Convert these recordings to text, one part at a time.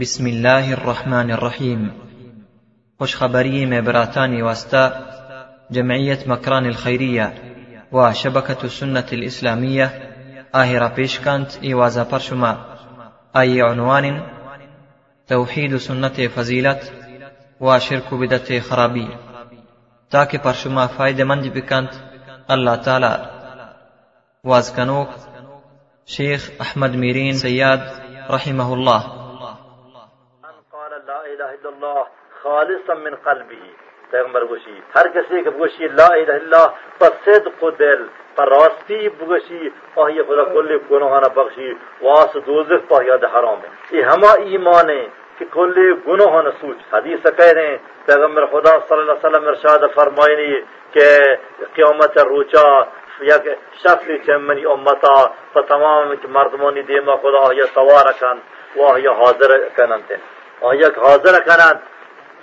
بسم الله الرحمن الرحيم خوش خبری می براتانی واسطه جمعیت مکران الخیریه و شبکت سنت الاسلامیه آهرا پیشکانت إيوازا برشما أي عنوان توحيد سنة فضیلت وشرك بدة خرابي تاكي برشما فايدة فایده مند بکند الله تعالى وازكنوك شيخ احمد ميرين سياد رحمه الله اللہ خالصا من قلبه. پیغمبر گوشی، ہر کسی کہ گوشی لا الہ الا پر صدق دل، پر راستی بگوشی آہی خدا کل گناہانا بخشی، واس دوزخ پا یاد حرام ہے۔ یہ ہما ایمان ہے کہ کل گناہانا سوچ۔ حدیث کہہ رہے ہیں، پیغمبر خدا صلی اللہ علیہ وسلم ارشاد فرمائنی کہ قیامت روچا یک شخص چمنی امتا فتمام مردمانی دیما خدا آیا سوارکن و آیا حاضر کنن تین آیا حاضر کنند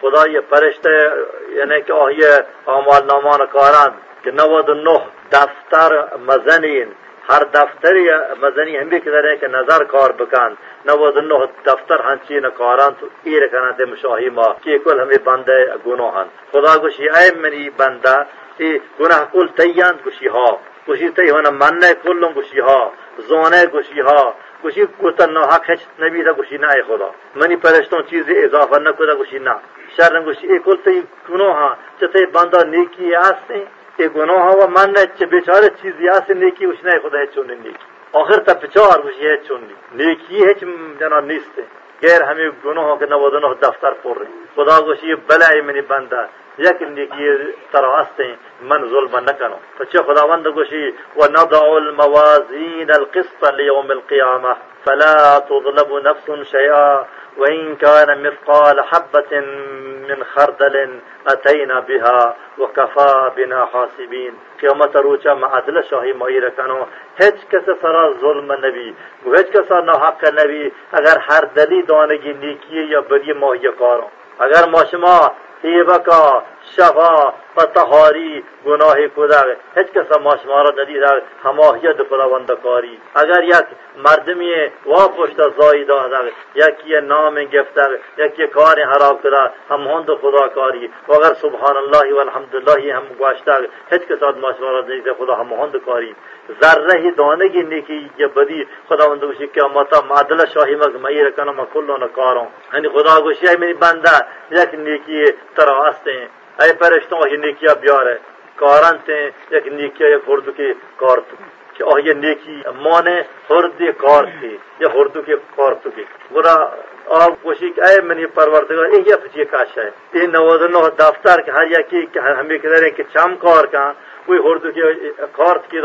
خدا یہ فرشته یعنی که آیا اعمال نامان کارند که نود و نه دفتر مزنین هر دفتری مزنی هم که داره که نظر کار بکن نود و نه دفتر هنچین کاران تو ایر کنند مشاهی ما که کل همه بنده گناهند. خدا گوشی ای منی بنده ای گناه کل تیند گوشی ها. گوشی تی هنه منه کلون گوشی ها. زانه گوشی ها. گوشی کوتا نو حق هیچ نبی دا گوشی نه خدا۔ منی پرشتون چیز اضافه نکودا گوشی نه شر گوشی ای کل تی گناه ہاں۔ چه بندا نیکی هستی ای گناه ہاں، و من نه چه بیچاره چیزی هست نیکی وش نه خدا هیچ چون نیکی۔ آخر تا بچار گوشی هیچ چون نیکی هیچ جنا نیسته غیر همه گناه که نود نه دفتر پر خدا گوشی بلای منی بندہ۔ یکم نیکی تر طرح من ظلم نہ کرو تو چه خداوند گوشی و نضع الموازین القسط لیوم القیامة. فلا تظلم نفس شيئا وان كان مثقال حبة من خردل اتينا بها وكفى بنا حاسبين قیامت روچا عدل شاہی مئی رکھنو هیچ کس سرا ظلم نبی. و هیچ کس سرا ناحق نبی. اگر هر دلی دانگی نیکیه یا بری ماهی کارو اگر ما شما هیبه کا شفا و تهاری گناه کودک هیچ کس ماش مارا ندید هماهیت خداوند اگر یک مردمی وا پشت زایی داده یکی نام گفته یکی کار خراب کرده هم هند خدا کاری۔ و اگر سبحان الله و الحمدلله هم گوشته هیچ کس ماش مارا ندید خدا هم هند کاری۔ ذره دانگی نیکی یا بدی خدا خداوند گوشی که متا معدل شاهی مگ مئی رکنم ما کلون کارم یعنی خدا گوشی میری بنده یک نیکی ترا هستیں اے پرشتوں یہ نیکیا بیار ہے۔ کارن تے یک نیکیا یک کے کار تو۔ کہ آہ یہ نیکی مانے ہرد کار تھی، یا اردو کی کارت کی۔ برا آپ کوشش اے منی پروردگار، یہ یہ فچی کاش ہے۔ یہ نوز دفتر کہ ہر یکی، کہ ہمیں کہہ رہے کہ چم کار کا کوئی اردو کی کارت کی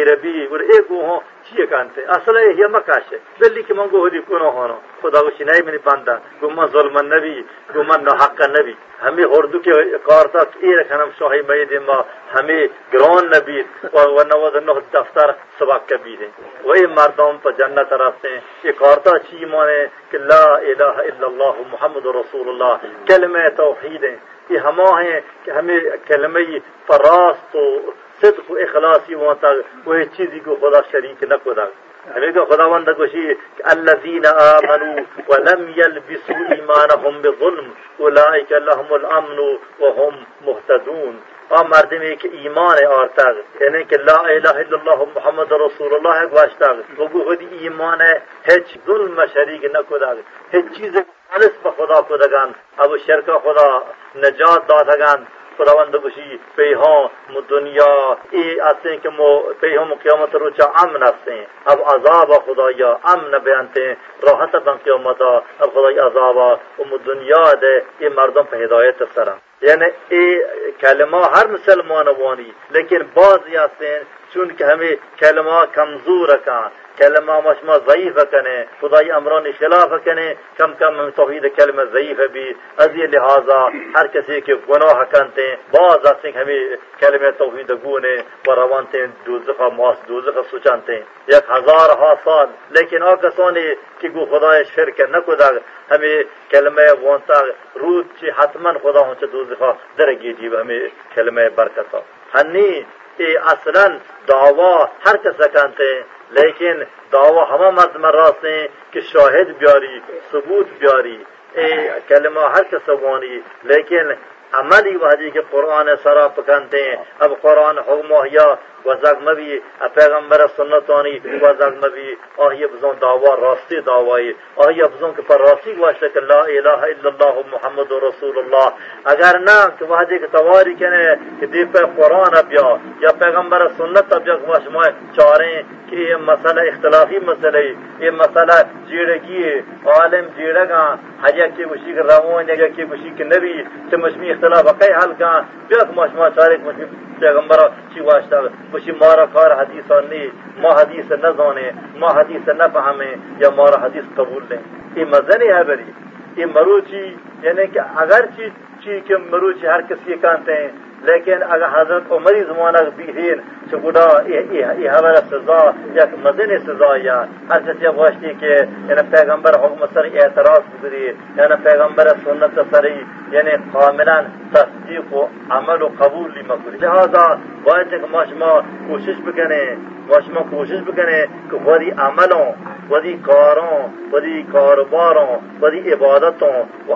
عربی اور ایک وہ چیه کانته اصلا یه مکاشه بلی که من گوهدی کنو هانو خدا و شنای منی بنده گو من ظلم نبی گو من نحق نبی همه اردو که کارتا ایره کنم شاهی مید ما همه گران نبی و نوز نه دفتر سبق کبیده و این مردم پا جنت رفته یہ کارتا چی مانے کہ لا الہ الا اللہ محمد رسول اللہ۔ کلمہ توحید ہیں۔ که همه ہیں کہ ہمیں کلمہ فراست و صدق و اخلاصی وہاں تک وہ چیزی کو خدا شریک نہ خدا ہمیں کہ خدا وندہ کشی کہ الذین آمنوا ولم یلبسوا ایمانهم بظلم اولئک لهم الامن وهم مهتدون۔ آ مردمی که ایمان آرتاغ یعنی که لا الہ الا اللہ محمد رسول الله گواشتاغ و خود ایمان هیچ ظلم شریک نکداغ هیچ چیز خالص بخدا خداگان اب شرک خدا نجات دادگان. خداوند بشی پیها مو دنیا. ای اصلا که مو پیها قیامت رو چا امن هستیں اب عذاب خدایا امن بیانتے راحت بن قیامت اب خدای عذاب و دنیا ده ای مردم په هدایت سره یعنی ای کلمه هر مسلمان وانی. لیکن بعضی هستیں چون که همه کلمه کمزور کن کلمہ مشما ضعیف کنے خدائی امران خلاف کنے کم کم توحید کلمہ ضعیف بھی از یہ لہذا ہر کسی کے گناہ کنتے بعض آسیں ہمیں کلمہ توحید گونے و روانتے دوزخ ماس دوزخ سوچانتے یک ہزار ہا سال. لیکن آ کسانی کہ گو خدا شرک نہ کدا ہمیں کلمہ وانتا رود چی حتما خدا ہوں چھ دوزخ درگی جیب ہمیں کلمہ برکتا ہنی اصلا دعوا ہر کس کنتے لیکن دعوی ہما مرد مرات کہ شاہد بیاری، ثبوت بیاری، اے کلمہ ہر کے سبوانی لیکن عملی وحدی کے قرآن سرا پکانتے ہیں۔ اب قرآن حکم یا وزاق مبی پیغمبر سنتانی و وزاق مبی آہی افزون دعوی، راستی دعوی۔ آہی افزون کے پر راستی واشتا کہ لا الہ الا اللہ محمد رسول اللہ۔ اگر نہ کہ وحدی کے تواری کہنے کہ دی پہ قرآن اب یا پیغمبر سنت اب یا واشمائے چاریں کہ یہ مسئلہ اختلافی مسئلہ یہ مسئلہ جیڑگی عالم جیڑگا حجا کی وشی کے روان یا کی وشی کے نبی سے مجمی اختلاف اقای حل کان بیاک ماشما چارک مجمی پیغمبر چی واشتا وشی مارا کار حدیث نی ما حدیث نزانے ما حدیث نفهمیں یا مارا حدیث قبول لیں یہ مزنی ہے بری یہ مروچی یعنی کہ اگر چی چی کہ مروچی ہر کسی کانتے ہیں لیکن اگر حضرت عمری زمانه بیهین چه بودا ای همه سزا یک مزین سزا یا هر کسی باشتی که یعنی پیغمبر حکم سر اعتراض بگیری یعنی پیغمبر سنت سری یعنی کاملا تصدیق و عمل و قبول مکوری لہذا باید که ما شما کوشش بکنه ما شما کوشش بکنه که وری عملوں وذی کاروں وذی کاروباروں وذی عبادتوں و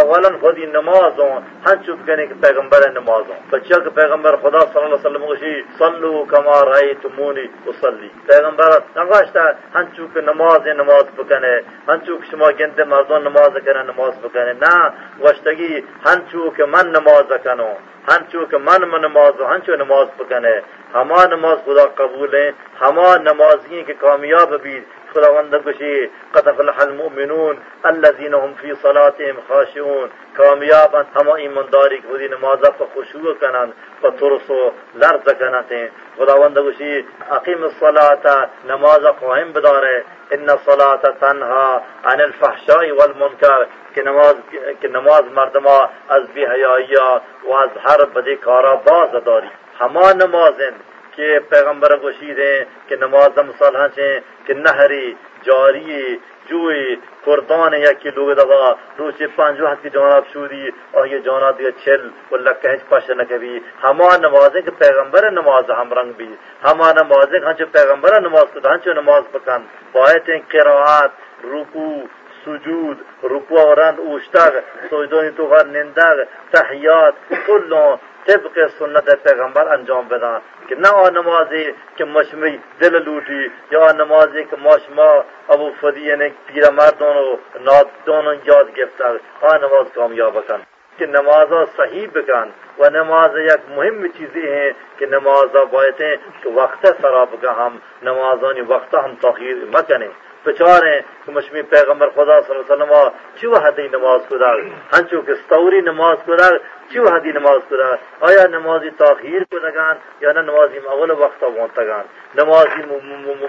اولا وذی نمازوں ہر چپ کہنے کے پیغمبر ہے نمازوں بچہ کے پیغمبر خدا صلی اللہ علیہ وسلم گشی صلو کما رایتمونی اصلی. پیغمبر نگاشتا ہن چوک نماز نماز بکنے ہن چوک شما گنتے مردان نماز کنه نماز بکنه. نه گوشتگی هنچو که من نماز کنو هنچو که من من نماز هنچو نماز بکنه. ہما نماز خدا قبول همه نمازیں که کامیاب بید خداوند گشی قد افلح المؤمنون الذين هم في صلاتهم خاشعون. کامیاب ہم ایمانداری کی خودی نماز پر خشوع کنند پر ترس و لرز کنند. خداوند گشی اقیم الصلاة نماز قائم بدارے ان الصلاة تنها عن الفحشاء والمنکر. کہ نماز کہ نماز مردما از بی حیائیا و از ہر بدی کارا باز داری ہما نمازن کہ پیغمبر گوشید ہیں، کہ نماز مسلح ہیں کہ نہری، جاری، جوئی، کردان یا کی لوگ دوا روچے پانچ وقت کی جانب شوری، اور یہ جانا دیا چھل، وہ واللہ کہنچ پاش نہ کبھی۔ ہما نمازیں کہ پیغمبر نماز ہم رنگ بھی۔ ہما نمازیں ہاں جو پیغمبر نماز کو ہاں نماز پکن بایتیں قرآت رکو سجود، رکوع و رند اوشتگ سجدانی تو غر نندگ تحیات، کلوں طبق سنت پیغمبر انجام بدن کہ نہ آ نمازی کہ مشمی دل لوٹی، یا آ نمازی کہ ماشما ابو فدی یعنی پیرا مردوں ناد دونوں یاد گرفتا آ نماز کامیاب کن کہ نماز صحیح بکن و نماز یک مهم چیزی ہیں کہ نماز باعث ہیں کہ وقت سراب کا ہم نمازانی وقت ہم تاخیر مکنیں بچارے کہ مشمی پیغمبر خدا صلی اللہ علیہ وسلم چیو حدی نماز کو دار؟ ہنچو کہ ستوری نماز کو دار حدی نماز کو دار؟ آیا نمازی تاخیر کو دگان یا نہ نمازی اول وقت وانتگان نمازی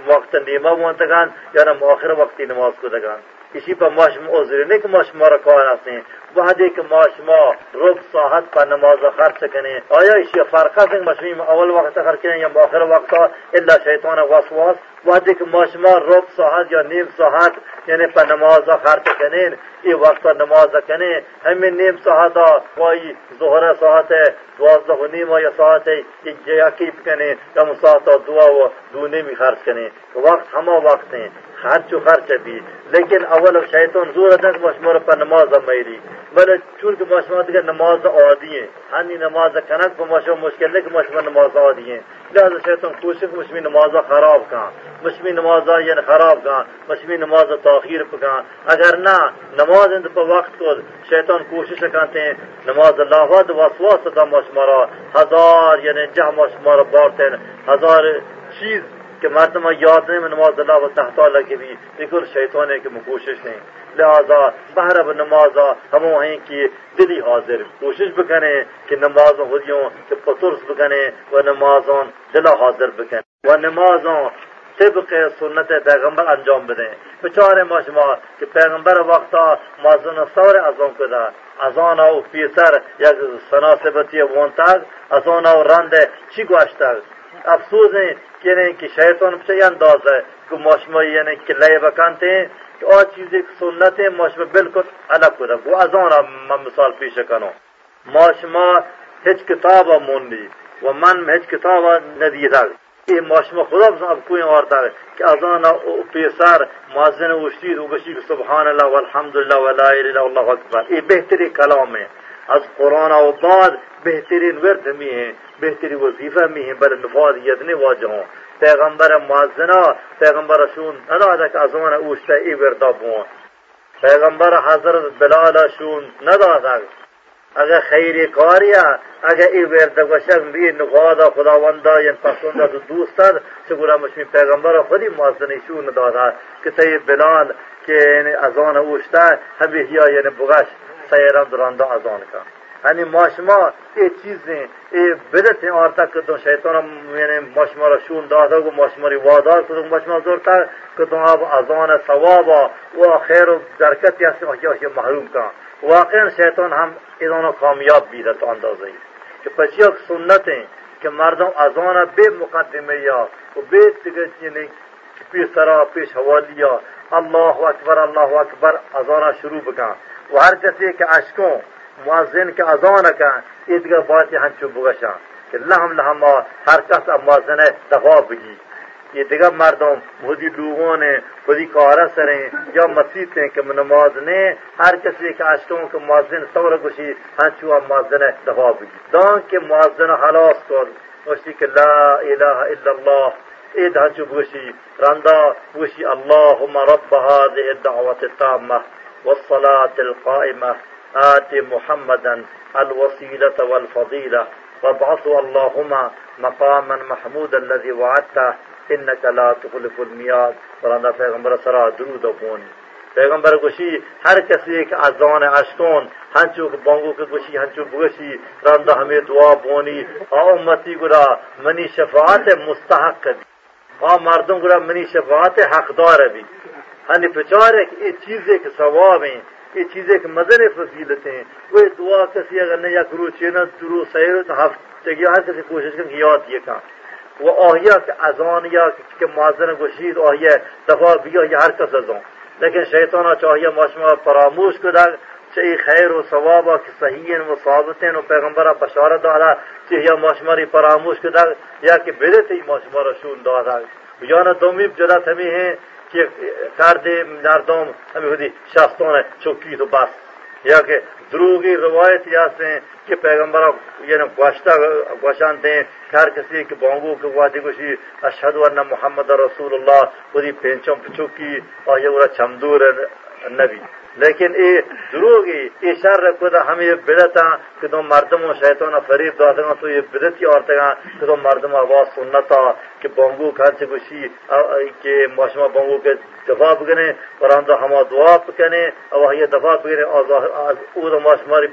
وقت نیمہ وانتگان یا نہ مؤخر وقتی نماز کو دگان اسی پر معاشم عذر نہیں کہ معاشمہ رکھوا آتے ہیں وحدے کہ معاشمہ رب صاحت پر نماز خرچ کریں آیا اسی فرقہ سے مشمی اول وقت خرچ کریں یا مؤخر وقت اللہ شیطان وسواس. وحدے کہ معاشمہ رب صاحت یا نیم صاحت یعنی پر نماز خرچ کریں یہ وقت نماز کریں ہمیں نیم صاحت وائی ظہر صاحت ہے دوازدہ و نیم یا صاحت ہے یہ یقیب کریں یا مساحت دعا و دو نیم خرچ کریں وقت ہما وقت ہیں. خرچ و خرچ بھی لیکن اول شیطان زور ادھر مشمور پر نماز میری. بلے چون کے مشمور دیگر نماز عادی ہیں. ہنی نماز کنک کو مشمور مشکل ہے کہ مشمور نماز عادی ہیں. شیطان کوشش مشمی نماز خراب کہاں مشمی نماز یعنی خراب کہاں مشمی نماز تاخیر کہاں اگر نہ نماز اند پر وقت کو شیطان کوشش کرتے ہیں. نماز اللہ وسواس دا مشمورہ ہزار یعنی جہ مشمور بارتے ہیں ہزار چیز کہ مردمہ یاد نہیں نماز اللہ و تحت اللہ کے بھی لیکن شیطان ہے کہ میں کوشش نہیں لہذا بہر اب نماز ہم وہیں کی دلی حاضر. کوشش بکنے کہ نمازوں ہدیوں کہ پترس بکنے و نمازوں دلا حاضر بکنے و نمازوں طبق سنت پیغمبر انجام بدیں بچارے مشما کہ پیغمبر وقتا مازون سور ازان کدا ازان او پیسر یک سناسبتی وانتاگ ازان او رند چی گوشتاگ افسوس ہیں کہ نہیں کہ شیطان سے انداز ہے کہ موسم یعنی کہ لیے بکانتے ہیں، کہ اور چیزیں سنت ہے موسم بالکل الگ کو وہ ازان میں مثال پیش کروں۔ موسم ہچ کتاب مونی وہ من میں ہچ کتاب ندی رگ این ماشما خدا اب کوئی اور دار کہ ازان پیسر مازن وشتید و بشی سبحان الله والحمدلله ولا اله الا اکبر۔ یہ بہتری کلام ہے۔ از قرآن و بعد بہترین ورد می ہیں۔ بهتری وظیفه میهیم بر نفاذ یدنی واجهون پیغمبر معزنا پیغمبرشون ندادک از آن اوشته ای گرداب بون پیغمبر حضرت بلالشون ندادک اگر خیری کاریه اگر ای ورده گوشم بی نقادا خداوندا یا پسند دو دوستن چگونه مشمی پیغمبر خودی مازنیشون داده که تی بلال که یعنی از آن اوشته همیه یعنی بغش سیران درانده از آن کن یعنی ما شما ای چیزی ای بدت آرتا کدوم شیطان یعنی ما شما را شون داده و ما شما را وادار کدوم ما شما زورتا کدوم آب از سوابا ثواب و خیر و درکتی هست. که محروم کن. واقعا شیطان هم ایدان کامیاب بیده تا اندازهای که پس یک سنت که مردم از به مقدمه یا و به دیگه یعنی پیش سرا پیش حوالی یا الله اکبر الله اکبر از شروع بکن. و هر کسی که اشکون معذن کے ازان کن ادگر بات ہنچو بگشان کہ لہم لہما ہر کس اب معذن دفاع بگی. یہ دیگر مردم بہتی لوگوں نے بڑی کارا سریں یا مسیح ہیں کہ نماز نے ہر کسی کے اشتوں کے معذن سور گوشی ہنچو معذن دفاع بھی دان کے معذن حلاس کر گوشی کہ لا الہ الا اللہ اے دھنچو گوشی رندا گوشی اللہم رب هذه الدعوة التامة والصلاة القائمة. آت محمدا الوسيلة والفضيلة وابعثوا اللهم مقاما محمودا الذي وعدته انك لا تخلف المياد فراندا پیغمبر سرا درود و پیغمبر گوشی هر کسی که از اشکون هنچو که بانگو که گوشی هنچو بگوشی راندا همه دعا بونی. آ امتی گرا منی شفاعت مستحق دی. آ مردم گرا منی شفاعت حقدار بھی ہنی پچارے کہ یہ چیزیں کہ ثواب ہیں. یہ چیزیں کہ مدن فضیلت ہیں۔ وہ دعا کسی اگر نہیں یا کرو چینا درو سیر ہفتگی ہر کسی کوشش کر یاد یہ کام۔ و آهیا که از آن یا که معذن گوشید آهیا دفاع بیا یا هر کس از لیکن شیطان چاہیے ماشما فراموش کدر چه خیر و ثواب که صحیح و ثابت و پیغمبر بشارت دارا چه ماشماری فراموش کدر یا که بدت ای ماشما شون دارا یا یعنی دومی جدا ہمیں ہیں کہ کرد مردم ہمیں خودی شخصان چوکی تو بس یا کہ دروغی روایت یا سے کہ پیغمبر یعنی گوشتہ گوشانتے ہیں۔ ہر کسی کے بانگو کے وادی گوشی، اشہد ورنہ محمد رسول اللہ پوری پینچوں پچوکی اور یہ وہ چمدور نبی۔ لیکن ای دروغی ای شر کده همه بدتا که دو مردم و شیطان فریب دادن تو یه بدتی آرتگان که دو مردم آواز سنتا که بانگو کنچ گوشی که ماشما بانگو که دفاع پرانته قرآن دا دعا بکنه او هی دفاع بکنه از او دا ماشماری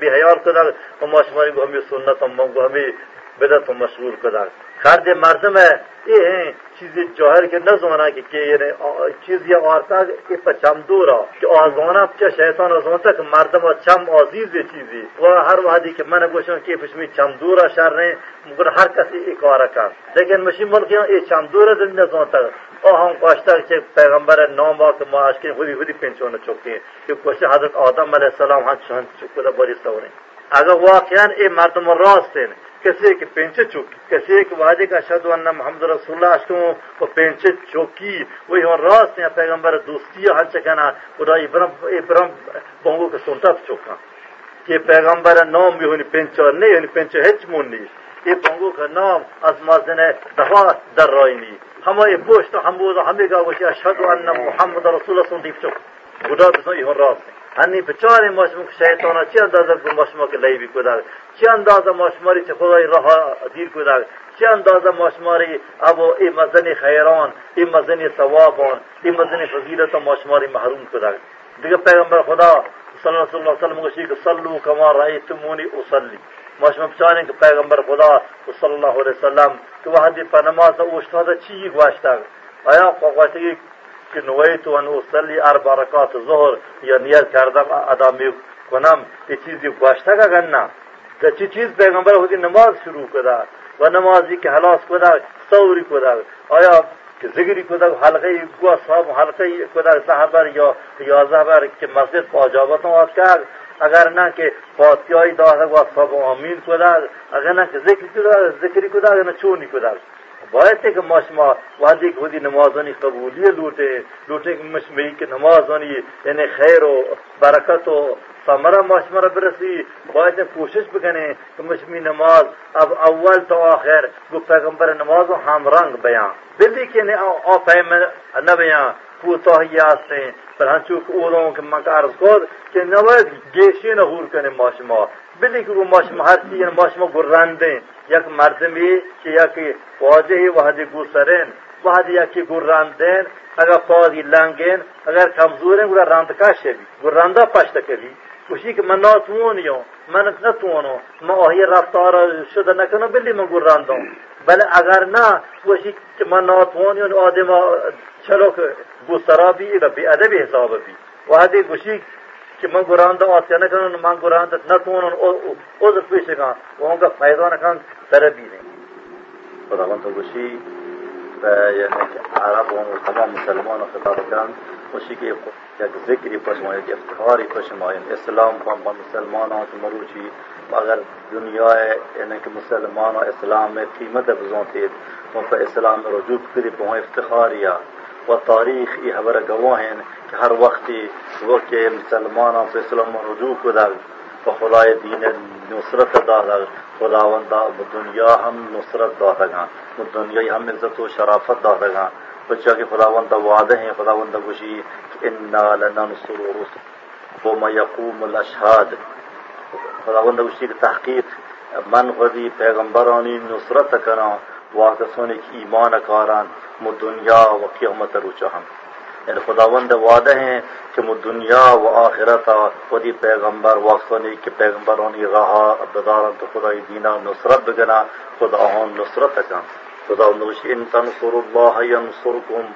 بیهیار کنه و ماشماری به همه سنتا بانگو همه بدت مشغول کنه خرد مردم ای چیز جوهر که نزونه که یعنی چیزی یا آرسا که چم دورا. که آزانه که شیطان آزانه که مردم چم عزیز چیزی. و هر وحدی که من گوشم که پشمی چم دورا شر نه مگر هر کسی ای کار کن لیکن مشی ملکیان ای چم دورا دل نزانه او هم کاشتا که پیغمبر نام با که ما عشقی خودی خودی پینچونه چکتی که کوشش حضرت آدم علیه السلام هم چند چکتا باری اگر واقعا اے مردم راست ہیں، کسی کے پینچے چوکی کسی ایک وعدے کا شد ورنہ محمد رسول اللہ اشتوں کو پینچے چوکی وہی ہم راست ہیں، پیغمبر دوستی ہر چکنا خدا ابرم ابرم بونگو کے سنتا چوکا کہ پیغمبر نام بھی ہونی پینچو نہیں ہونی پینچو ہچ مون نہیں۔ یہ بونگو کا نام از مازن دفاع در رائی نہیں۔ ہم یہ بوشت ہم بوز ہمیں گا وہ اشہد ان محمد رسول اللہ سن دیف چوک۔ خدا تو یہ راست ہیں هنی بچار ماشمو که شیطان چه اندازه که ماشما که لیبی کدر چه اندازه ماشماری چه خدای راه دیر کدر چه اندازه ماشماری ابو ای مزن خیران ای مزن ثوابان ای مزن فضیلت ماشماری محروم کدر دیگه پیغمبر خدا صلی اللہ علیہ وسلم گوشی کہ صلو کما رأیتمونی اصلی ماشما بچاریں کہ پیغمبر خدا صلی اللہ علیہ وسلم کہ وہ حدی پر نماز اوشتا چی گواشتا آیا قواشتا که نویت و ان اصلی اربع رکات ظهر یا نیت کردم ادا می کنم یه چیزی گوشته که نه. ده چی چیز پیغمبر خودی نماز شروع کده و نمازی که حلاس کده سوری کده. آیا که ذکری کده حلقه گوه صاحب حلقه کده صحبر یا یازه بر که مسجد پاجابت آد کرد؟ اگر نه که فاتحه داده و صاحب آمین کده. اگر نه که ذکری کده ذکری اگر نه چونی کده. باعث ہے کہ ماشما وادی خودی نمازانی قبولی لوٹے لوٹے کہ مشمعی کی نماز ہونی یعنی خیر و برکت و سمرا ماشمرا برسی باعث کوشش بکنے کہ مشمی نماز اب اول تو آخر گو پیغمبر نماز و ہم رنگ بیان۔ بلی کے نے آ فہم نہ بیان کوتاهیات ہیں پر ہنچوک اولوں کے من کا عرض کود کہ نوید گیشی نہور کنے ماشما بلی کہ وہ ماشما ہر چیز یعنی ماشما گران دیں یک مردمی کہ یک واجہی وحدی گوسرین وحدی یکی گران دین اگر پادی لنگین اگر کمزورین گرا راند کاشه بی. گراندا پشت کبی وشی که من ناتوانیو من نتوانو من آهی رفتار شده نکنو بلی من گراندم بله اگر نه وشی که من ناتوانیو آدم چلو که گسترا بی و بی ادب حساب بی. و هدی گوشی که من گرانده آسیا نکنن من گرانده نتونن عذر پیش کن. و اونگا فیضا نکن سره بینه خداوند گوشی یعنی که عرب و تمام مسلمان خطاب کردن خوشی که یک ذکری پش ماید یک افتخاری پش ماید اسلام کن با مسلمان ها مروچی و اگر دنیا یعنی که مسلمان و اسلام قیمت بزانتید و فا اسلام رجوع کری پا افتخاری و تاریخ ای حبر گواهن که هر وقتی وقتی مسلمان ها فا اسلام رجوع کدن و خلای دین نصرت دا در خداوندا دنیا ہم نصرت دا دگا دنیا ہم عزت و شرافت دا دگا بچہ کہ خداوندہ وعدہ ہیں خداوندہ خوشی کہ انا لننصر رسل وما يقوم الاشهاد خداوند خوشی کی تحقیق۔ من خودی پیغمبرانی نصرت کنا واقع سونے کی ایمان کاران۔ مو دنیا و قیامت روچا ہم۔ یعنی خداوند وعدہ ہیں کہ مو دنیا و آخرت خودی پیغمبر واقع کہ پیغمبرانی رہا بدارن تو خدای دینا نصرت بگنا خدا نصرت کن خدا نوشی ان تنصر اللہ ینصرکم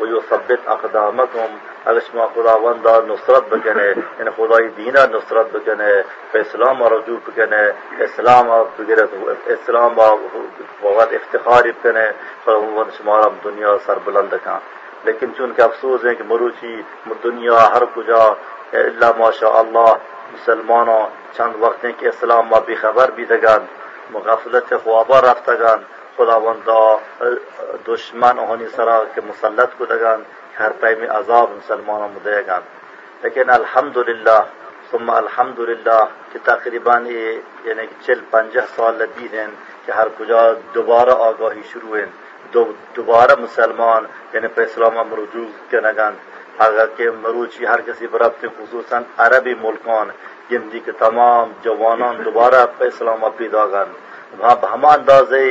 و یثبت اقدامکم اگر شما خداوند نصرت بکنے یعنی خدای دینا نصرت بکنے اسلام رجوع بکنے اسلام بگرت اسلام وقت افتخار بکنے خداوند شما دنیا سر بلند کن لیکن چونکہ افسوس ہے کہ مروچی دنیا ہر کجا اللہ ماشاء اللہ مسلمانوں چند وقت کہ اسلام ما بی خبر بیدگان مغفلت خوابا رفتگان خداوندا دشمن ہونی سرا که مسلط کدگان هر پیم عذاب مسلمانان مدهگان لیکن الحمدلله ثم الحمدلله که تقریبا یعنی چل پنجه سال دیدن که هر کجا دوباره آگاہی شروع ہیں دوبارہ مسلمان یعنی پہ اسلام رجوع کے نگان. اگر کہ مروچی ہر کسی برابط خصوصاً عربی ملکان، گندی کے تمام جوانان دوبارہ پہ اسلام پیدا گان وہاں ہم اندازے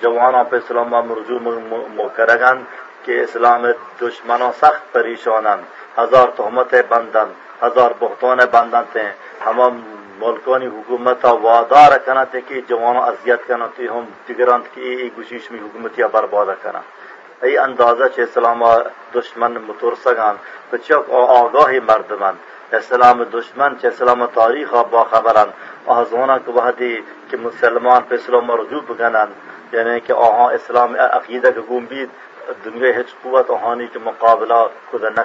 جوانوں پہ اسلام رجوع کرگن کہ اسلام دشمنوں سخت پریشانن. ہزار تہمتیں بندن، ہزار بہتون بندن تھے ہم ملکانی حکومت وعدہ رکھنا تھے کہ جوانوں اذیت کرنا تھے، ہم دیگرانت کی گشیش میں حکومتیاں برباد کرنا ای اندازہ چھ اسلام دشمن مترسگان تو چک آگاہی مردمن اسلام دشمن چھ اسلام تاریخ با خبرن آزونا کو وحدی کہ مسلمان پہ اسلام رجوع بکنن۔ یعنی کہ آہاں اسلام عقیدہ کے گمبید دنیا ہچ قوت، آہانی کے مقابلہ خدا نہ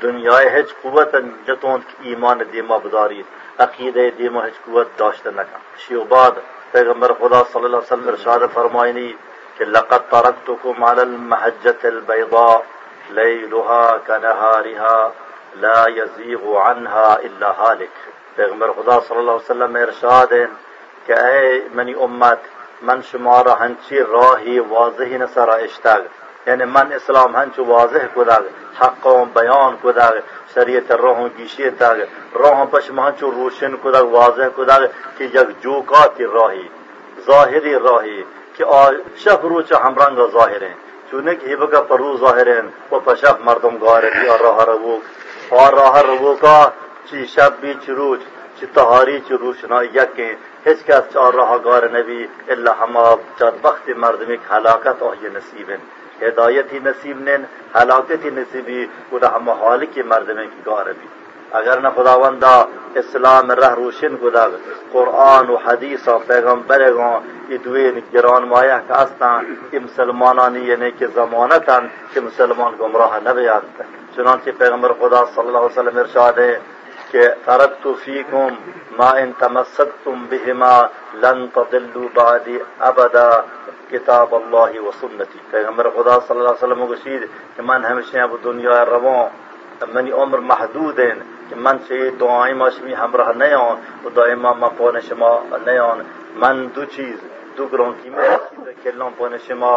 کانتے دنیا ہچ قوت جتون ایمان دیما بداری عقیدہ دیما ہچ قوت داشت نہ کان شیو بعد پیغمبر خدا صلی اللہ علیہ وسلم ارشاد فرمائنی کہ لقد ترکتکم علی المحجت البیضاء لیلها کنہارها لا یزیغ عنها الا حالک پیغمبر خدا صلی اللہ علیہ وسلم ارشاد ہیں کہ اے منی امت، من شمارا ہنچی راہی واضح نسرا اشتاگ. یعنی من اسلام هنچو واضح کدگ حق بیان کدگ شریعت روح گیشی تگ روح پشم هنچو روشن کدگ واضح کدگ که یک جوکاتی راهی ظاهری راهی که شف روچ همرنگ ظاهره. چونک هیبگا پرو ظاهرین و پشف مردم گاره اور راه رو اور راه رو کا چی شب بیچ روچ چی تهاری چی روشنا یکی. هیچ کس چار راه گار نبی الا هماب چار بخت مردمی که حلاکت آهی نصیبن. هدایتی نصیب نن حلاکتی نصیبی و ده همه حالی که مردمی کی گاره بی اگر نه خداوندا اسلام رہ روشن کدا قرآن و حدیث و پیغمبر گا یہ دوین گران مایہ کا استا کہ مسلمانانی یعنی کہ ضمانتاً کہ مسلمان گمراہ نہ بیات چنانچہ پیغمبر خدا صلی اللہ علیہ وسلم ارشاد ہے کہ کہ ترکت فیکم ما ان تمسکتم بہما لن تضلوا بعدی ابدا۔ کتاب اللہ و سنتی پیغمبر خدا صلی اللہ علیہ وسلم گشید کہ من ہمیشہ اب دنیا روان منی عمر محدود ہیں کہ من سے دعائیں ما شمی ہمراہ نیان و دائما ما پون شما نیان. من دو چیز دو گران کی میں کلام پون شما.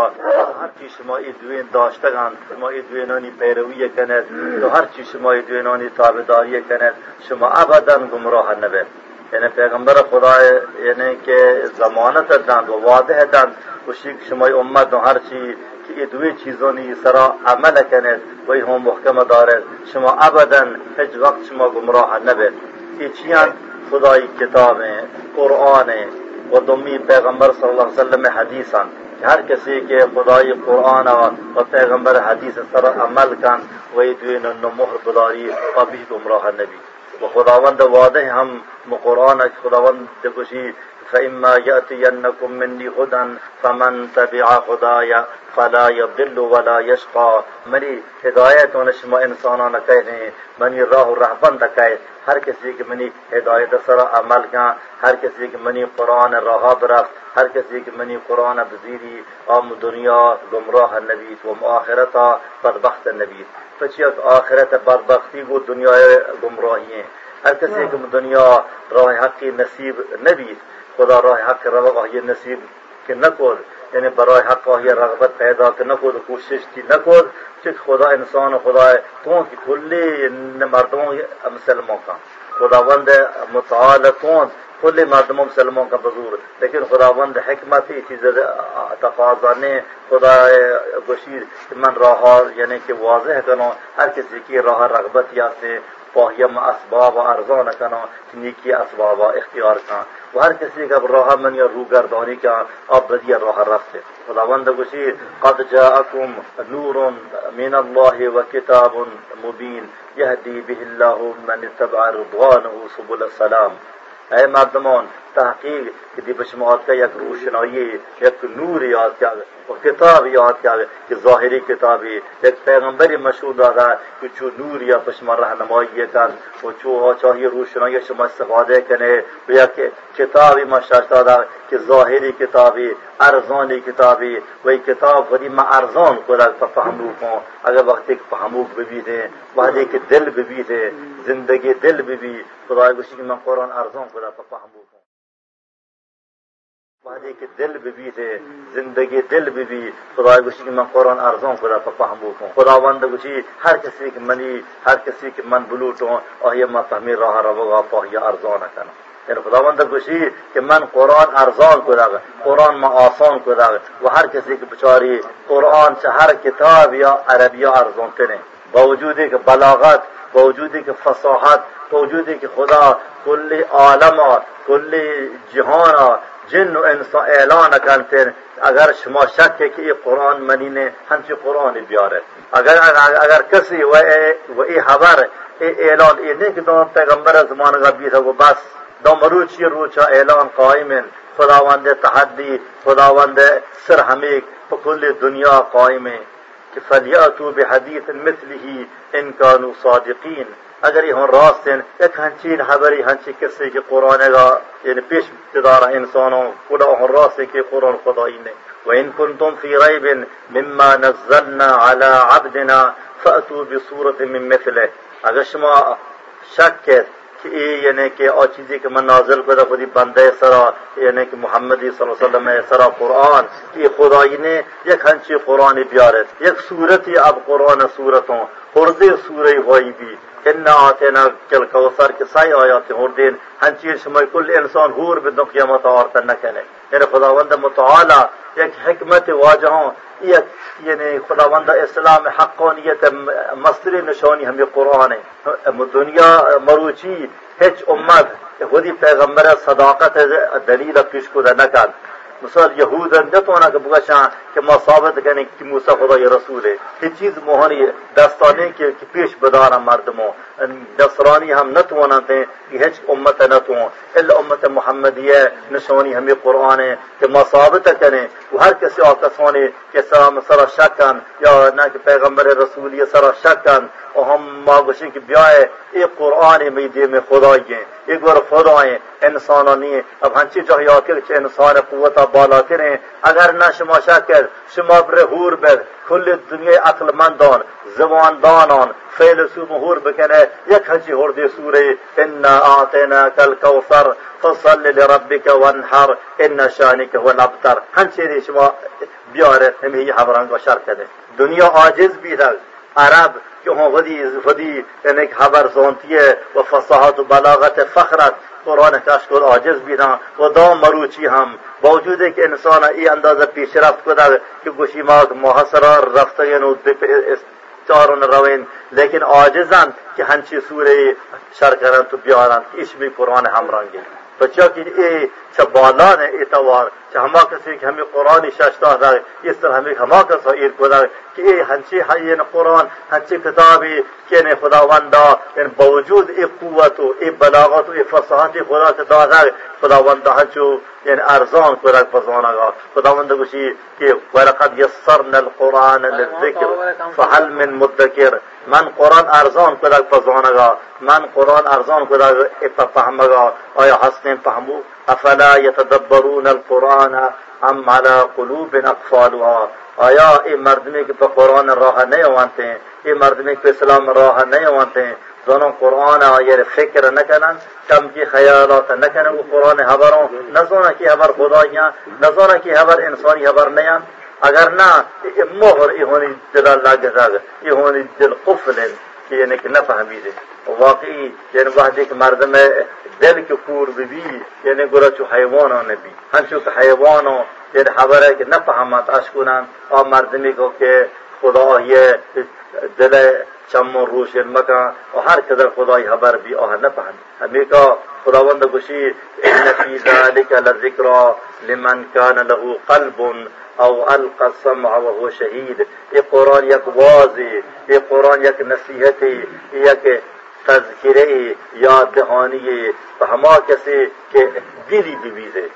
ہر چیز شما ای دوین داشتگان شما ای دوینانی پیروی کند تو ہر چیز شما ای دوینانی تابداری کند شما ابدا گمراہ نبید یعنی پیغمبر خدا یعنی که زمانت دند و واضح دند و شیک شمای امت و هر چی که ادوی دوی چیزانی سرا عمل کنید و این هم محکم دارد شما ابدا هیچ وقت شما گمراه نبید. این چیان؟ خدای کتاب قرآن و دومی پیغمبر صلی الله علیه وسلم حدیثان هر کسی که خدای قرآن و پیغمبر حدیث سر عمل کن و این دوی نمهر بداری و نبی گمراه نبید. و خداوند واضح ہم قرآن خداوند کشی فإما يأتينكم مني هدى فمن تبع خدايا فلا يضل ولا يشقى. منی ہدایت ہونے شما انسانان کہنے منی راہ رہبند کہے ہر کسی کی منی ہدایت سر عمل کا ہر کسی کی منی قرآن راہ برخت ہر کسی کی منی قرآن بزیری ام دنیا گمراہ نبی و آخرتا بدبخت نبی پچیت آخرت بدبختی کو دنیا گمراہی ہیں ہر کسی کی دنیا راہ حق کی نصیب نبی خدا راہ حق روا نصیب کہ نہ کو یعنی برائے حق یہ رغبت پیدا کہ نہ کو کوشش کی نہ کو خدا انسان خدا تو کی کلی مردوں مسلموں کا خدا بند متعال کون کلی مردموں مسلموں کا بزور لیکن خدا بند حکمت ہی چیز تقاضا نے خدا گشیر من راہ یعنی کہ واضح کرو ہر کسی کی راہ رغبت یا سے پاہیم اسباب ارزان کنا نیکی اسباب اختیار کن۔ و ہر کسی کا راہ من یا رو گردانی کا اب بدیا راہ رفت خداوند گوشی قد جاءکم نور من اللہ و کتاب مبین یهدی به الله من اتبع رضوانه سبل السلام۔ Hey, Madamon. تحقیق که دی شما کا یک روشنایی یک نور یاد کیا و کتاب یاد کیا کہ ظاہری کتابی یک پیغمبر مشهور دادا که چو نور یا پشما رہنمایی کن و چو چاہیے روشنایی شما استفاده کنه و یک کتابی ما دادا که ظاهری کتابی ارزانی کتابی و این کتاب ولی ما ارزان تا فهمو کن. اگر وقتی که فهمو ببینه وقتی که دل ببینه زندگی دل ببین. خدا گوشی که من قرآن ارزان خدا فهمو کن. بعدی که دل ببیته زندگی دل ببی خدا گوشی که من قرآن ارزان کرا فهم بکن خداوند گوشی هر کسی که منی هر کسی که من بلوتون آیا ما فهمی راه را بگا پاهی ارزان کنم یعنی خداوند گوشی که من قرآن ارزان کرا قرآن ما آسان کرا و هر کسی که بچاری قرآن چه هر کتاب یا عربی ارزان کنه با وجودی که بلاغت با وجودی که فصاحت با وجودی که خدا کلی عالم کلی جهان جن و انسا اعلان کردن اگر شما شک که این قرآن منینه همچی قرآن بیاره. اگر اگر کسی و این خبر اعلان ای نه که دوم پیغمبر زمان قبیل و بس دوم روچی روچا اعلان قائمن؟ خداوند تحدی خداوند سرهمیک په پکل دنیا قائمه. کہ فلیاتو بحدیث مثلی إن کانوا صادقین اگر یہ راست ہیں ایک ہنچین حبری ہنچی کسی کی قرآن گا یعنی پیش ابتدار انسانوں خدا ہن راست کہ قرآن خدائی نے وَإِن كُنتُمْ فِي رَيْبٍ مِمَّا نَزَّلْنَا عَلَى عَبْدِنَا فَأْتُوا بِصُورَةٍ مِّن مِّثْلِهِ. اگر شما شک ہے کہ یعنی کہ اور چیزیں کے من کو خودی بندے سرا یعنی کہ محمد صلی اللہ علیہ وسلم سرا قرآن، یہ خدائی نے یک ہنچی قرآن بیارت یک صورت ہی اب قرآن صورتوں ہردے سورہ ہوئی بھی انا آتینا کل کوثر کے سائی آیات ہردین، ہنچی ہنچیر شمائی کل انسان ہور بدن قیامت آورتا کہنے۔ یعنی خداوند متعالی یک حکمت واجهان یک یعنی خداوند اسلام حقانیت مصدر نشانی همی قرآن دنیا مروچی هیچ امت خودی پیغمبر صداقت دلیل پیش کوده نکرد. مثلا یهودن نتونه که بگشن که ما ثابت کنیم که موسی خدای رسوله. هیچ چیز مهانی دستانه که پیش بدارن مردمو. نصرانی ہم نہ تو نتے یہ امت نہ تو الا امت محمدیہ نشانی ہمیں قرآن ہے کہ مصابت کریں وہ ہر کسی آکسونے کہ سلام سرا شکن یا نہ کہ پیغمبر رسول یہ سرا شکن اور ہم ماگوشی کی بیائے یہ قرآن میں دے میں خدائی ہیں ایک بار خدائیں انسانوں نہیں اب ہنچی جو یا کہ انسان قوت بالا کریں، اگر نہ شما شکر شما پر حور بر کل دنیا عقل مندان زبان دانان فیلسو مهور بکنه. یک هجی هرده سوره. انا آتینا کل کوثر فصل لربک وانحر. انا شانک والابتر الابتر. دی شما بیاره همه حبران شر کده دنیا عاجز بیده. عرب که هم خودی این یعنی خبر زانتیه و فصاحت و بلاغت فخرت. قرآن کشکل عاجز بیده. و دام مروچی هم. باوجود که انسان ای اندازه پیشرفت کرده که گوشی ما محصرار رفتگین یعنی و دارون روین لیکن آجزن که هنچی سوره شرکرن تو بیارند. اسمی بی قرآن همرانگی. رنگے تو چاکی اے چبالان اتوار کہ ہما کسی کہ ہمیں قرآن شاشتا دا اس طرح ہمیں ہما کسا ایر کو دا کہ اے ہنچی حیین یعنی قرآن، ہنچی کتابی کہ نے خدا وندا ان یعنی باوجود اے قوت و اے بلاغت و اے فصاحت خدا سے دا دا خدا وندا ہنچو یعنی ارزان کو رکھ پسوانا گا خدا وندا کشی کہ ولقد یسرنا القرآن للذکر فحل من مدکر من قرآن ارزان کدک پزانگا من قرآن ارزان کدک اپا فهمگا آیا حسن فهمو افلا یتدبرون القرآن ام علی قلوب اقفالها آیا این مردمی که به قرآن راه نیوانتی ای این مردمی که اسلام راه نیوانتی زنان قرآن آیر یعنی فکر نکنن کم کی خیالات نکنن و قرآن حبران نزانه که حبر خدایی نزانه که حبر انسانی حبر نیان. اگر نہ مہر ای ہونی دل اللہ گزاگ ای ہونی دل قفل کہ یعنی کہ نہ فہمی دے واقعی یعنی وحدی کے مرد میں دل کے کور بھی یعنی گرا چو حیوانوں نے بھی ہنچو کہ حیوانوں یعنی خبر ہے کہ نہ فہمت اشکنان اور مردمی کو کہ خدا یہ دل چمو روش مکان اور ہر قدر خدا خبر بھی اور نہ پہن ہمیں کا خدا بند گشی ان فی ذلک لذکر لمن کان له قلب او القسم وهو شهید یہ قرآن یک واضح، یہ قرآن یک نصیحت یک تذکرے، یا دہانی، ہما کسی کے دلی بھی دے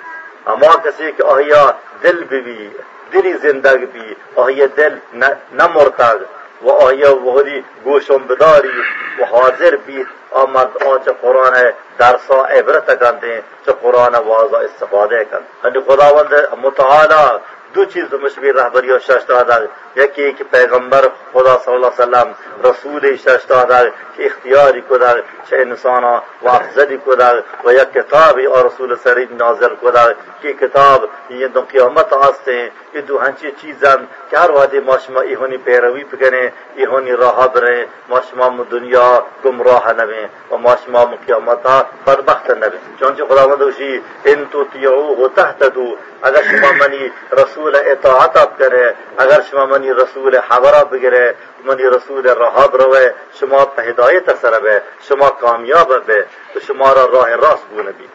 ہما کسی کے اہیا دل بھی دلی زندگ بھی اہیا دل نہ مرتگ وہ اہیا وہی گوشم بداری وہ حاضر بھی آمد آنچہ قرآن درسا عبرت کر دیں چا قرآن واضح استفادہ کر ہنی خداوند متعالی دو چیز دو مشبه رهبری و شش دار یکی که پیغمبر خدا صلی الله وسلم رسول شش دار که اختیاری کدر چه انسانا و افزدی کدر و یک کتابی و رسول سرید نازل کدر که کتاب یه دو قیامت هسته یه دو هنچی چیزن که هر وقتی ما شما ایهونی پیروی بکنه ایهونی راه بره ما شما دنیا گمراه نبه و ما شما قیامت ها بدبخت نبه چونچه خدا مدوشی انتو تیعو و تحت دو اگر شما منی رسول رسول اطاعت آب کره اگر شما منی رسول حورا بگیره منی رسول رهاب روه شما به هدایت به شما کامیاب به و شما را راه راست بونه بی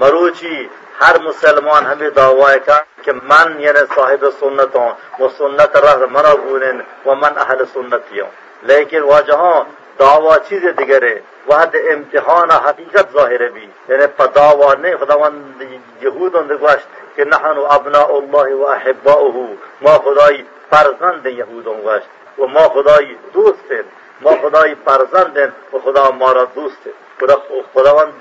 مروچی هر مسلمان همه دعوای که من یعنی صاحب سنتم و سنت راه من بونن و من اهل سنتیم لیکن واجه دعوا چیز دیگره. وحد امتحان حقیقت ظاهره بی. یعنی پا دعوا نه خداوند یهودان گوشت که نحن ابناء الله و احباؤه. ما خدای فرزند یهودان گوشت. و ما خدای دوستیم. ما خدای فرزند و خدا ما را دوست خدا خداوند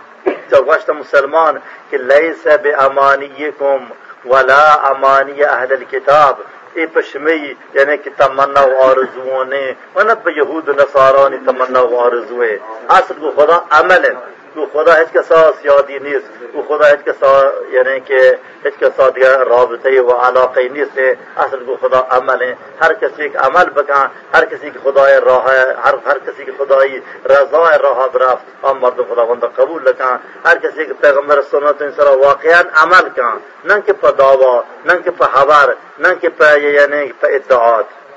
گوشت مسلمان که لیس به امانیکم ولا امانی اهل الكتاب ای پشمی یعنی که تمنا و آرزوانه منت به یهود و نصارانی تمنا و آرزوه اصل خدا عمله او خدا هیچ کسا یادی نیست. او خدا هیچ کسا یعنی که هیچ کسا دیگه رابطه و علاقه نیست. اصل کو خدا عمل هر کسی ایک عمل بکن هر کسی که خدای راه هر هر کسی که خدای رضا راه برفت آن مردم خداوند قبول لکن هر کسی که پیغمبر سنت انسان واقعا عمل کن. نه که په دعوا نه که په خبر نه که په یعنی په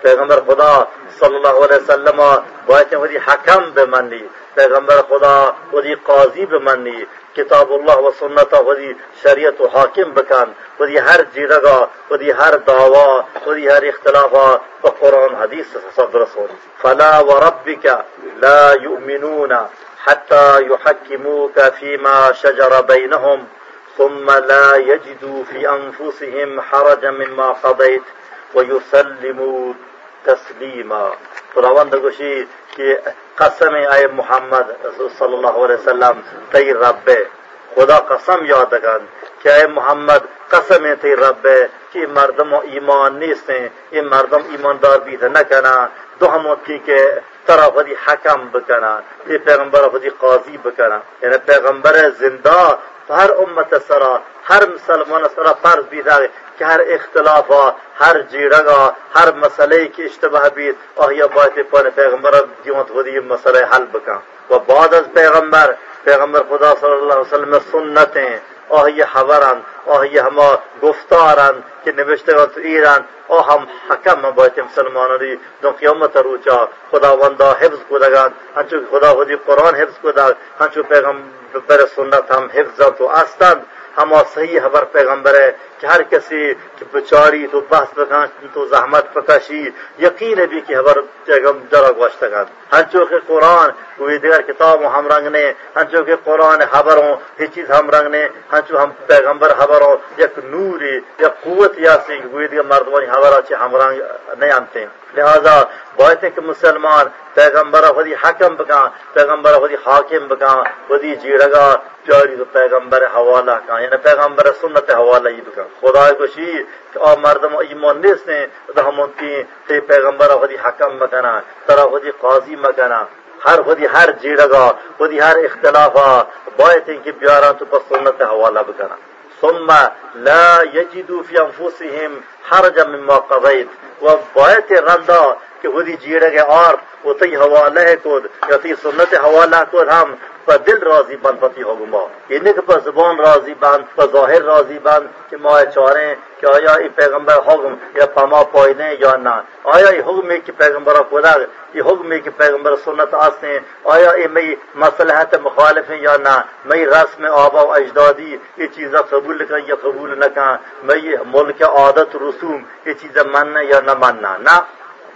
پیغمبر خدا صلی الله علیه وسلم باید که حکم بمانی. پیغمبر خدا ودی قاضی بمنی کتاب اللہ و سنت ودی شریعت و حاکم بکن ودی هر جیرگا ودی هر دعوا ودی هر اختلافا و قرآن حدیث صد رسول فلا وربك لا يؤمنون حتى يحكموك فيما شجر بينهم ثم لا يجدوا في أنفسهم حرجا مما قضيت ويسلموا تسلیما. خداوند گوشی که قسم ای محمد صلی الله علیه وسلم تی رب خدا قسم یادگان که ای محمد قسم تی رب که مردم ایمان نیستن این مردم ایماندار بیت نکنن دو هموتی که ترا خودی حکم بکنن پی پیغمبر خودی قاضی بکنن یعنی پیغمبر زنده هر امت سرا هر مسلمان سرا فرض بیده که هر اختلافا هر جیرگا هر مسئله ای که اشتباه بید آیا باید پان پیغمبر دیونت خودی مسئله حل بکن. و بعد از پیغمبر پیغمبر خدا صلی الله علیه وسلم سنتیں آهی حورن آهی همه گفتارن که نوشته تو ایران آه هم حکم باید مسلمان ری دون قیامت روچا خداوندا حفظ کودگان هنچو خدا خودی قرآن حفظ کودگ هنچو پیغمبر سنت هم حفظ تو استند همه صحیح خبر پیغمبره. کہ ہر کسی کہ بچاری تو بحث بکان تو زحمت پکشی، یقین بھی کہ خبر جرا گوشت کن ہنچو کے قرآن کوئی دیگر کتاب ہم رنگ نے ہنچو کے قرآن خبروں، یہ چیز ہم رنگ نے ہنچو ہم پیغمبر خبروں یک نوری یا قوت یا سی کوئی دیگر مردمانی خبر اچھے ہم رنگ نہیں آنتے۔ لہذا بہت کہ مسلمان پیغمبر خودی حکم بکان پیغمبر خودی حاکم بکان خودی جیڑگا، جاری تو پیغمبر حوالہ کان یعنی پیغمبر سنت حوالہ ہی بکان خدا کو شی او مردم ایمان نیس نے تو ہم کی تے پیغمبر خودی حکم بکنا ترا خودی قاضی مکنا ہر خودی ہر جیڑگا خودی ہر اختلافا بہت کہ بیارا تو پر سنت حوالہ بکنا ثم لا يجدوا في انفسهم حرجا مما قضيت وبایت رندا کہ وہ جیڑے گے اور وہ تی حوالہ کود یا تی سنت حوالہ کود ہم و دل راضی بند پتی ها گما اینه یعنی که پر زبان راضی بند و ظاهر راضی بند که ما چاره که آیا این پیغمبر حکم یا پاما پایده یا نه. آیا این حکمی که پیغمبر خدا این حکمی که پیغمبر سنت آسنه آیا این می مصلحت مخالفه یا نه. می رسم آبا و اجدادی این چیزا قبول کن یا قبول نکن. می ملک عادت رسوم این چیزا مننه یا نه نه.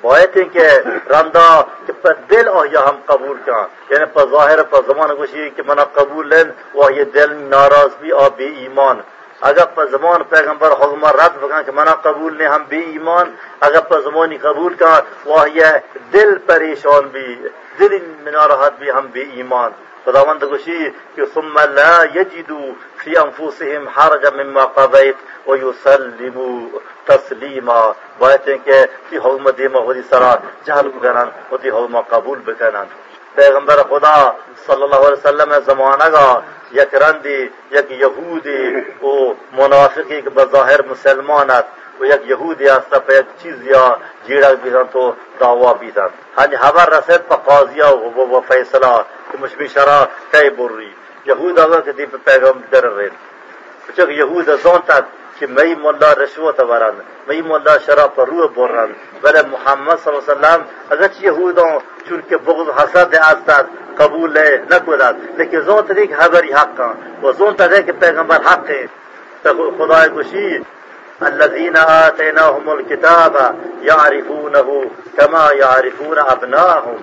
بایت کہ رندا کہ دل اور ہم قبول کا یعنی پر ظاہر پر زمان گوشی کہ منا قبول لین وہ یہ دل ناراض بھی اور بے ایمان۔ اگر پر زمان پیغمبر حکم رد بکن کہ منا قبول نے ہم بے ایمان۔ اگر پر زمانی قبول کا وہ یہ دل پریشان بھی۔ دل من ناراحت بھی ہم بے ایمان۔ خداوند گوشی کہ ثم لا یجدو فی انفسهم حرج مما قضیت و یسلمو تسلیما۔ باید کہ تی حکم دیما خودی سرا، جہل بکنن و تی حکم قبول بکنن۔ پیغمبر خدا صلی اللہ علیہ وسلم زمانہ گا، یک رندی، یک یہودی و منافقی کے بظاہر مسلمانت۔ و یک یهود یا سفید چیز یا جیرا بیزن تو دعوا بیزن. هنج خبر رسید به قاضی و فیصله که مشمیشرا کی بری. یهود آقا که دی پیغام در رید چون یهود از آن که می ملا رشوت برند می ملا شراب رو برند. ولی محمد صلی الله علیه وسلم اگر یهودان چون که بغض حسد هستند قبول نکند لیکن زون طریق حبری حق و زون طریق که پیغمبر حق خدای گوشی الذين آتيناهم الكتاب يعرفونه كما يعرفون أبناهم.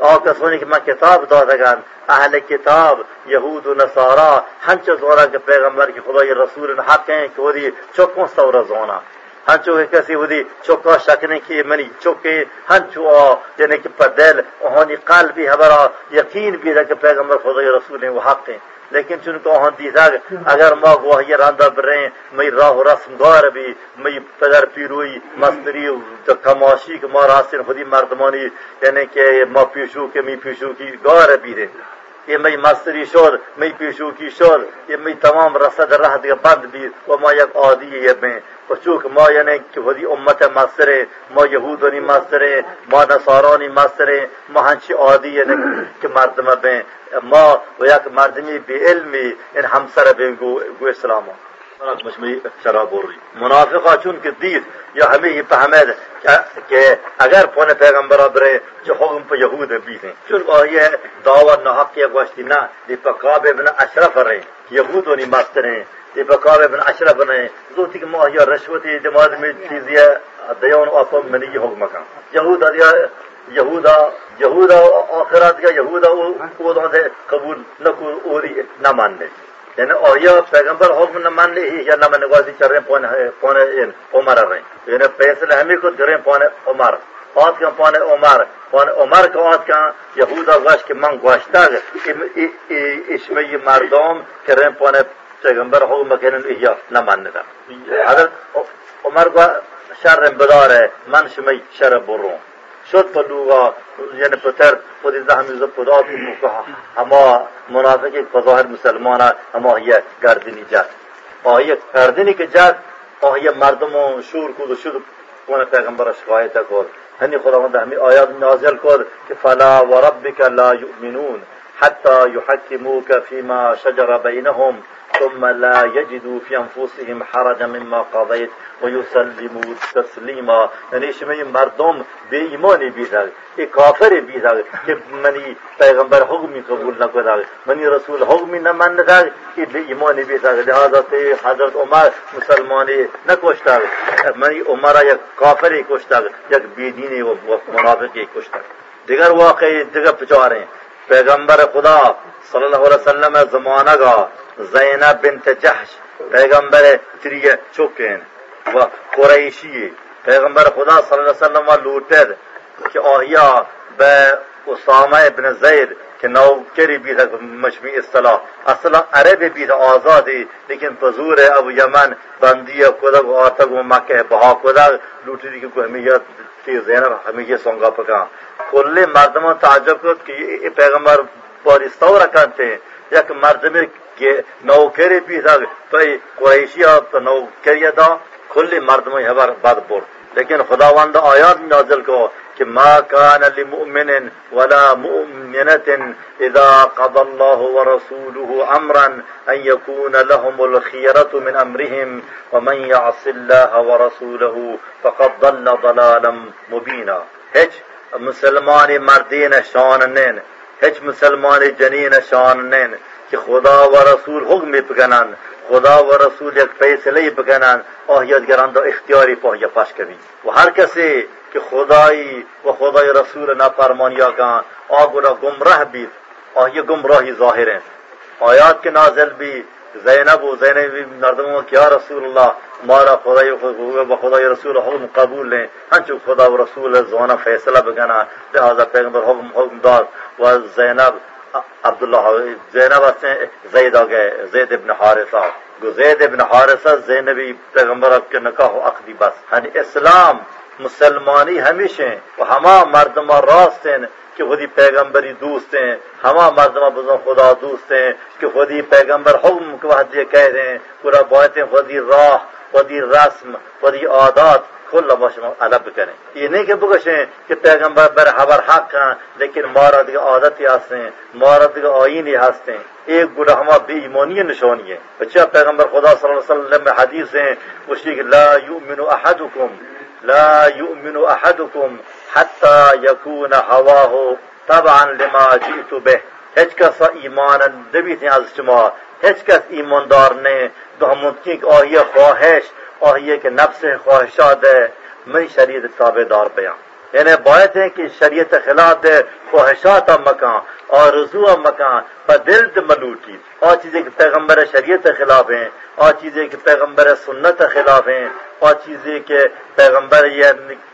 اور کسونی کہ میں کتاب دادگان اہل کتاب یہود و نصارا ہنچ زورا کے پیغمبر کی خدا یہ رسول حق ہیں کہ وہ دی چوکوں سورا زونا ہنچو کہ کسی وہ دی چوکا شکنے کی منی چوکے ہنچو آ یعنی کہ پر دل وہاں قلب بھی یقین بھی رہا کہ پیغمبر خدا رسول ہیں وہ حق ہیں لیکن چون کو ہن ہاں دی دیتا اگر ما گو گواہی راندا برے مے راہ رسم گار بھی مے پدر پیروی مستری تو تماشی کہ ما راستن خودی مردمانی یعنی کہ ما پیشو کہ می پیشو کی گار بھی رہے یه می مستری شد می پیشوکی شد یه می تمام رسد ره دیگه بند بی و ما یک عادی یه می. خب و چوک ما یعنی که ودی امت مستره ما یهودانی مستره ما نصارانی مستره ما هنچی عادی یعنی که مردم بین. ما و یک مردمی بی علمی این همسر بین گو, گو اسلامو اسلام شراب بول رہی منافقہ چون کے دید یا ہمیں یہ فہمید کہ اگر پون پیغمبر برے جو حکم پہ یہود بھی ہیں. چون یہ دعوت نہ حق کی گوشتی نہ. دی پکاب ابن اشرف رہے. یہود ونی مست رہے. دی پکاب ابن اشرف رہے. دو زوتی کہ مہیا رشوتی دماغ میں چیزیں دیون اپم منی یہ حکم کا یہود یہودا یہودا آخرات کا یہودا وہ قبول نہ کو نہ ماننے. یعنی آیا پیغمبر حکم من یا نام نگازی کردیم پان پان این عمر رین یعنی پیسل همی کو درین پان عمر. آت کن پونه عمر. پونه عمر که آت کن. یهودا گوش که من گوشتا اسمی مردم کردیم پونه پیغمبر حکم بکنن ایا نمان ندم حضرت عمر گوه شر بداره من شمی شر برون. شد پلوغا یعنی پتر خود از همین خدا که اما منافقی بظاهر مسلمان اما هی گردنی جد آهی گردنی که جد آهی مردم و شور کود و شد. اون پیغمبر شکایت کرد. هنی خداوند همین آیات نازل کرد که فلا و ربک لا یؤمنون حتى يحكموك فيما شجر بينهم ثم لا يجدوا في أنفسهم حرجا مما قضيت ويسلموا تسليما. یعنی شما مردم به ایمان بیدار ای کافر بیدار که منی پیغمبر حکمی قبول نکردار منی رسول حکمی نماندار ای به ایمان بیدار لہذا تے حضرت عمر مسلمانی نکشتار منی عمر یک کافری کشتار یک بیدینی و منافقی کشتار دیگر واقعی دیگر پچاریں پیغمبر خدا صلی الله علیه وسلم زمانه گا زینب بنت جحش پیغمبر تریه چوکن و قریشی پیغمبر خدا صلی الله علیه وسلم و لوتر که آهیا به اسامه ابن زید که نوکری بیت مشمی اصطلاح اصلا عرب بیت آزادی لیکن پزور ابو یمن بندی کدگ آرتگ و مکه بها کدگ لوٹی که همیت کوئی ہمیت تھی سونگا پکا۔ کل مردم تعجب کو کہ یہ پیغمبر پارستاو رکھن تھے۔ یک مردم نوکری بھی تھا۔ تو قریشی تو نوکری دا کلی مردم ہبر بد بور لیکن خداوند آیات نازل کو ما كان لمؤمن ولا مؤمنة إذا قضى الله ورسوله أمرا أن يكون لهم الخيرة من أمرهم ومن يعص الله ورسوله فقد ضل ضلالا مبينا. هج مسلمان مردین شان نین هج مسلمان جنین شان نین کہ خدا و رسول حکم بکنن خدا و رسول یک فیصله بکنن آهیت گرند اختیاری پاهیا پاش کبی و هر کسی کہ خدائی و خدای رسول نافرمانیا کان آگورا گمراہ بھی اور یہ گمراہی ظاہر ہیں آیات کے نازل بھی زینب و زینب مردموں کیا رسول اللہ مارا خدای و خدای رسول حکم قبول لیں ہنچو خدا و رسول زوانا فیصلہ بگنا لہذا پیغمبر حکم حکم داد و زینب عبداللہ زینب زید آگئے زید ابن حارثہ زید ابن حارثہ زینبی پیغمبر کے نکاح عقدی بس. ہن اسلام مسلمانی ہمیشہ ہما مردما راست ہیں کہ خودی پیغمبری دوست ہیں۔ ہما مردمہ بزن خدا دوست ہیں کہ خودی پیغمبر حکم کے وحد کہہ رہے ہیں۔ پورا بہت خودی راہ، خودی رسم، خودی عادات کل باشم علب کریں۔ یہ نہیں کہ بکشیں کہ پیغمبر بر حبر حق ہیں، لیکن مارد کے عادت ہی ہنستے ہیں۔ مارد کے آئین ہی ہیں۔ ایک گڑا ہما بے ایمانی نشانی ہے۔ بچہ پیغمبر خدا صلی اللہ علیہ وسلم میں حدیث ہیں اسی لا یؤمن احدکم۔ لا يؤمن احدكم حتى يكون هواه طبعا لما جئت به. هیچ کس ایمان نبی از شما. هیچ کس ایماندار نه تو ہم کی آیه خواهش. آیه که نفس خواهشات من میں شریعت تابے دار بیان یعنی بات ہے کہ شریعت خلاف دے خواہشات مکان اور رضو مکان، پر دل ملوٹی اور چیزیں کہ پیغمبر شریعت خلاف ہیں، اور چیزیں کہ پیغمبر سنت خلاف ہیں، اور چیزیں کہ پیغمبر یہ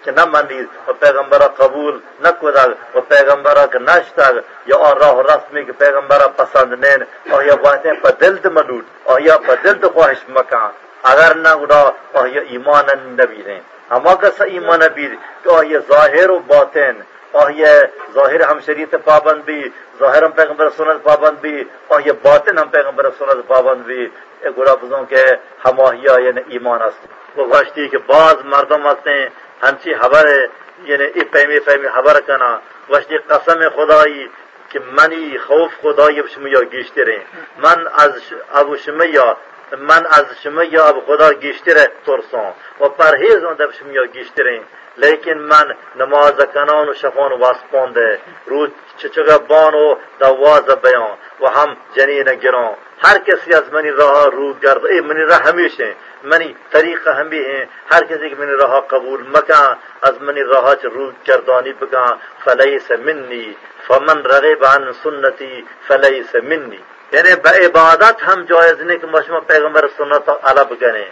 کہ نہ مانی اور پیغمبر قبول نہ کدا اور پیغمبر کا نشتا یا اور راہ رسم کہ پیغمبر پسند نین اور یہ باتیں پر دل ملوٹ اور یہ پر دل خواہش مکان۔ اگر نہ اڑا اور یہ ایمان نبی ہیں۔ هما کسا ایمان بید که آیه ظاهر و باطن آیه ظاهر هم شریعت پابند بی ظاهر هم پیغمبر سنت پابند بی آیه باطن هم پیغمبر سنت پابند بی. گویا بزن که هماهی یعنی ایمان است. و گوشتی که بعض مردم هستن همچی حبر یعنی ای پیمی پیمی خبر کنا گوشتی قسم خدایی که منی خوف خدای بشمی یا گیشتره من از ابو شمی یا من از شما یا خدا گیشتره ترسان و پرهیز دب شما یا گیشترین. لیکن من نماز کنان و شفان واسپانده رو چچگا بان و دواز بیان و هم جنین گران. ہر کسی از منی راہ رو گرد. اے منی راہ ہمیشہ منی طریقہ ہم بھی ہیں ہر کسی کی منی راہ قبول مکان از منی راہ چ رو گردانی بکان فلیس منی. فمن رغب عن سنتی فلیس منی. یعنی با عبادت ہم جائز نہیں کہ مشمع پیغمبر سنت علا بگنے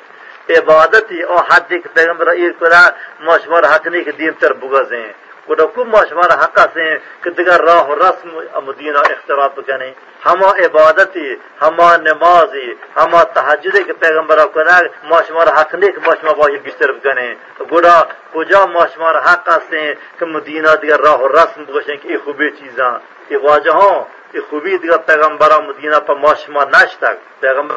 عبادت ہی اور حد کہ پیغمبر ایر کلا مشمع حق نہیں کہ دین تر بگزیں۔ کدا کو مشمع حق سے کہ دیگر راہ و رسم مدینہ اختلاف بکنے ہما عبادتی، ہما نمازی، ہما تحجدی کے پیغمبر کنا ماشمار حق نہیں کہ ماشمار باہی گشتر بکنے گوڑا کجا ماشمار حق ہیں کہ مدینہ دیگر راہ و رسم بگشیں کہ یہ خوبی چیزاں۔ یہ واجہاں۔ خوبی دیگه پیغمبران مدینه پا ما شما نشتک پیغمبر